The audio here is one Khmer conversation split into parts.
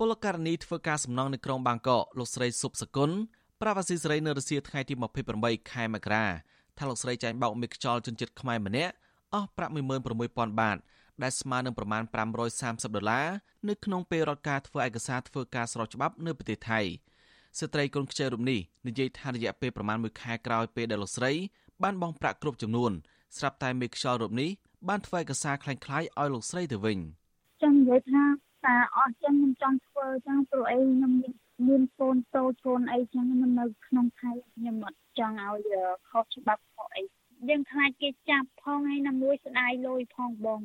ពលករនីធ្វើការសំណងនៅក្រុងបាងកកលោកស្រីសុបសគុណប្រាប់អាស៊ីសេរីនៅរសៀលថ្ងៃទី28ខែមករាថាលោកស្រីចាញ់បោកមេខ្យល់ជនជាតិខ្មែរម្នាក់អស់ប្រាក់16000បាតដែលស្មើនឹងប្រមាណ530ដុល្លារនៅក្នុងពេលរដ្ឋការធ្វើឯកសារធ្វើការស្របច្បាប់នៅប្រទេសថៃស្ត្រីកូនខ្ចីរូបនេះនិយាយថារយៈពេលប្រមាណ1ខែក្រោយពេលដែលលោកស្រីបានបង់ប្រាក់គ្រប់ចំនួនស្រាប់តែមេខ្យល់រូបនេះបានធ្វើឯកសារคล้ายៗឲ្យលោកស្រីទៅវិញចាំនិយាយថា តាអស់ចឹងខ្ញុំចង់ធ្វើចឹងព្រោះអីខ្ញុំមានមានកូនតូចកូនអីចឹងខ្ញុំនៅក្នុងថៃខ្ញុំអត់ចង់ឲ្យខុសច្បាប់ខុសអីយើងខ្លាចគេចាប់ផងហើយណាមួយស្ដាយលុយផងបង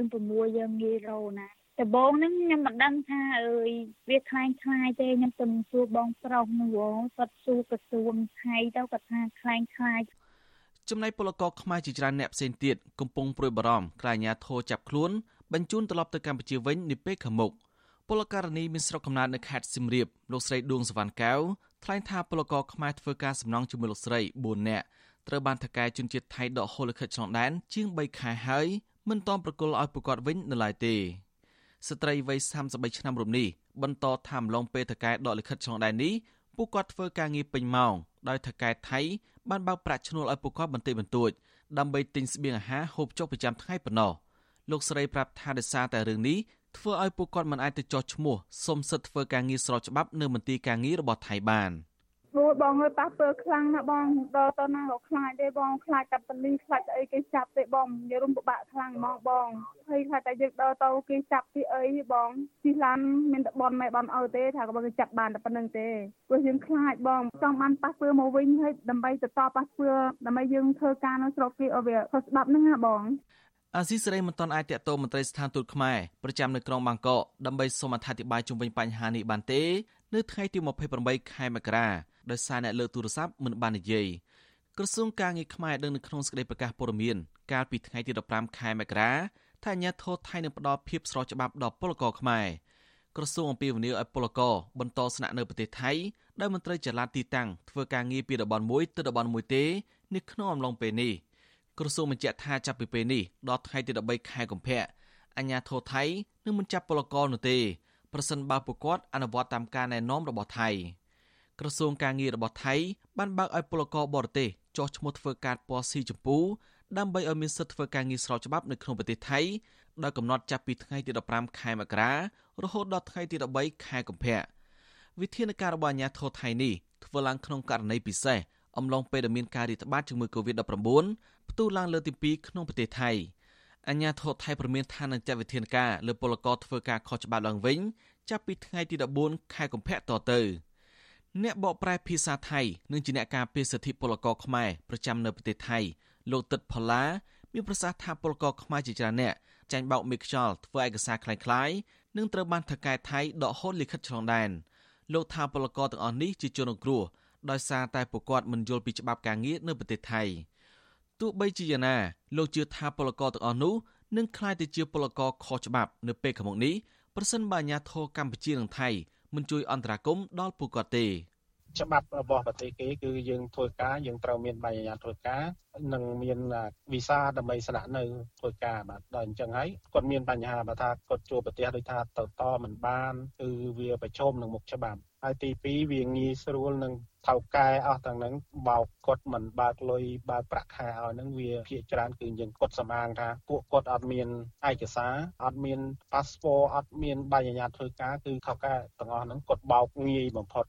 16000យើងងាយរោណាដំបងហ្នឹងខ្ញុំមិនដឹងថាអើយវាខ្លាំងខ្លាយទេខ្ញុំទៅសួរបងប្រុសនោះគាត់សួរក្រសួងថៃទៅគាត់ថាខ្លាំងខ្លាយចំណែកពលករខ្មែរជាច្រើនអ្នកផ្សេងទៀតកំពុងព្រួយបារម្ភខ្លាចអាញាធរចាប់ខ្លួន បញ្ជូនត្រឡប់ទៅកម្ពុជាវិញនាពេលខាងមុខពលករនីមានស្រុកកំណើតនៅខេត្តសៀមរាបលោកស្រីដួងសវណ្ណកៅថ្លែងថាពលករខ្មែរធ្វើការសំណងជាមួយលោកស្រី4នាក់ត្រូវបានថកែជនជាតិថៃដកហូលិខិតឆ្លងដែនជាង3ខែហើយមិនទាន់ប្រគល់ឲ្យប្រកាសវិញនៅឡើយទេស្ត្រីវ័យ33ឆ្នាំរូបនេះបន្តថាម្លងពេលថកែដកលិខិតឆ្លងដែននេះពួកគាត់ធ្វើការងារពេញម៉ោងដោយថកែថៃបានបើកប្រាក់ឈ្នួលឲ្យពួកគាត់បន្តិចបន្តួចដើម្បីទិញស្បៀងអាហារហូបចុកប្រចាំថ្ងៃប៉ុណ្ណោះ លោកស្រីប្រាប់ថាដោយសារតែរឿងនេះធ្វើឲ្យពួកគាត់មិនអាចទៅចោះឈ្មោះសុំសិទ្ធិធ្វើការងារស្របច្បាប់នៅមន្ទីរការងាររបស់ថៃបាន។ព្រោះបងឲ្យប៉ះពើខ្លាំងណាស់បងដល់ទៅណាក៏ខ្លាចទេបងខ្លាចតែប៉លីសខ្លាចអីគេចាប់ទេបងយើងរុំពិបាកខ្លាំងហ្មងបងហើយខ្លាចតែយើងដល់ទៅគេចាប់ពីអីបងជិះឡានមានតែបនមិនបនឲ្យទេថាក៏បងគេចាប់បានតែប៉ុណ្្នឹងទេព្រោះយើងខ្លាចបងចង់បានប៉ះពើមកវិញហើយដើម្បីទៅតប៉ះពើដើម្បីយើងធ្វើការនៅស្រុកគេឲ្យវាខុសច្បាប់ហ្នឹងណាបង អាស៊ីសេរីមិនទាន់អាចតាក់ទងមន្ត្រីស្ថានទូតខ្មែរប្រចាំនៅក្រុងបាងកកដើម្បីសូមអធិប្បាយជុំវិញបញ្ហានេះបានទេនៅថ្ងៃទី28ខែមករាដោយសារអ្នកលើកទូរស័ព្ទមិនបាននិយាយក្រសួងការងារខ្មែរដឹងនៅក្នុងសេចក្តីប្រកាសព័ត៌មានកាលពីថ្ងៃទី15ខែមករាថាអាញាធរថៃនឹងផ្ដល់ភាពស្របច្បាប់ដល់ពលករខ្មែរក្រសួងអំពាវនាវឲ្យពលករបន្តស្នាក់នៅប្រទេសថៃដោយមន្ត្រីចល័តទីតាំងធ្វើការងារពីតំបន់មួយទៅតំបន់មួយទេនៅក្នុងអំឡុងពេលនេះ ក្រសួងបញ្ជាក់ថាចាប់ពីពេលនេះដល់ថ្ងៃទី13ខែកុម្ភៈអាញាធរថៃនឹងមិនចាប់ពលករនោះទេប្រសិនបើពួកគាត់អនុវត្តតាមការណែនាំរបស់ថៃក្រសួងការងាររបស់ថៃបានបើកឲ្យពលករបរទេសចុះឈ្មោះធ្វើការពណ៌ស៊ីចម្ពូដើម្បីឲ្យមានសិទ្ធិធ្វើការងារស្របច្បាប់នៅក្នុងប្រទេសថៃដោយកំណត់ចាប់ពីថ្ងៃទី15ខែមករារហូតដល់ថ្ងៃទី13ខែកុម្ភៈវិធានការរបស់អាជ្ញាធរថៃនេះធ្វើឡើងក្នុងករណីពិសេស អំឡុងពេលដែលមានការរាតត្បាតជំងឺ Covid-19 ផ្ទុះឡើងលើកទី2ក្នុងប្រទេសថៃអញ្ញាធរថៃប្រមានថានឹងចាត់វិធានការលើពលករធ្វើការខុសច្បាប់ឡើងវិញចាប់ពីថ្ងៃទី14ខែកុម្ភៈតទៅអ្នកបកប្រែភាសាថៃនិងជាអ្នកការពារសិទ្ធិពលករខ្មែរប្រចាំនៅប្រទេសថៃលោកទឹកផល្លាមានប្រសាសន៍ថាពលករខ្មែរជាច្រើនអ្នកចាញ់បោកមេខ្យល់ធ្វើឯកសារคล้ายៗនិងត្រូវបានថកែថៃដកហូតលិខិតឆ្លងដែនលោកថាពលករទាំងអស់នេះជាជនរងគ្រោះ ដោយសារតែពួកគាត់មិនយល់ពីច្បាប់ការងារនៅប្រទេសថៃទោះបីជាយ៉ាងណាលោកជឿថាពលករទាំងអស់នោះនឹងក្លាយទៅជាពលករខុសច្បាប់ នៅពេលខាងមុខនេះប្រសិនបើអាជ្ញាធរកម្ពុជានិងថៃមិនជួយអន្តរាគមន៍ដល់ពួកគាត់ទេ ច្បាប់របស់ប្រទេសគេគឺយើងធ្វើការយើងត្រូវមានបញ្ញាញ្ញាធ្វើការនិងមានវីសាដើម្បីស្នាក់នៅធ្វើការបាទដល់អញ្ចឹងហើយគាត់មានបញ្ហាបើថាគាត់ជួបប្រទេសដូចថាទៅតមិនបានគឺវាប្រឈមនឹងមុខច្បាប់ហើយទី2វាងាយស្រួលនឹងថៅកែអស់ទាំងហ្នឹងបោកគាត់មិនបើកលុយបើកប្រាក់ខែឲ្យហ្នឹងវាភាគច្រើនគឺយើងគាត់សម្អាងថាពួកគាត់អត់មានឯកសារអត់មានប៉ាសពតអត់មានបាយញ្ញាធ្វើការគឺថៅកែទាំងអស់ហ្នឹងគាត់បោកងាយបំផុត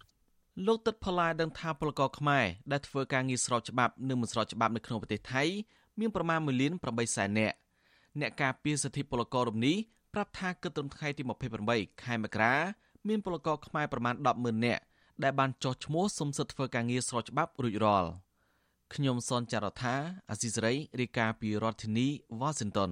លោកទឹកផល្លាដឹងថាពលករខ្មែរដែលធ្វើការងារស្របច្បាប់និងមិនស្របច្បាប់នៅក្នុងប្រទេសថៃមានប្រមាណ1លាន8សែននាក់អ្នកការពារសិទ្ធិពលកររំនេះប្រាប់ថាគិតត្រឹមថ្ងៃទី28ខែមករាមានពលករខ្មែរប្រមាណ100000នាក់ដែលបានចុះឈ្មោះសុំសិទ្ធិធ្វើការងារស្របច្បាប់រួចរាល់ខ្ញុំសនចាររថាអាស៊ីសេរីរាយការណ៍ពីរដ្ឋធានី Washington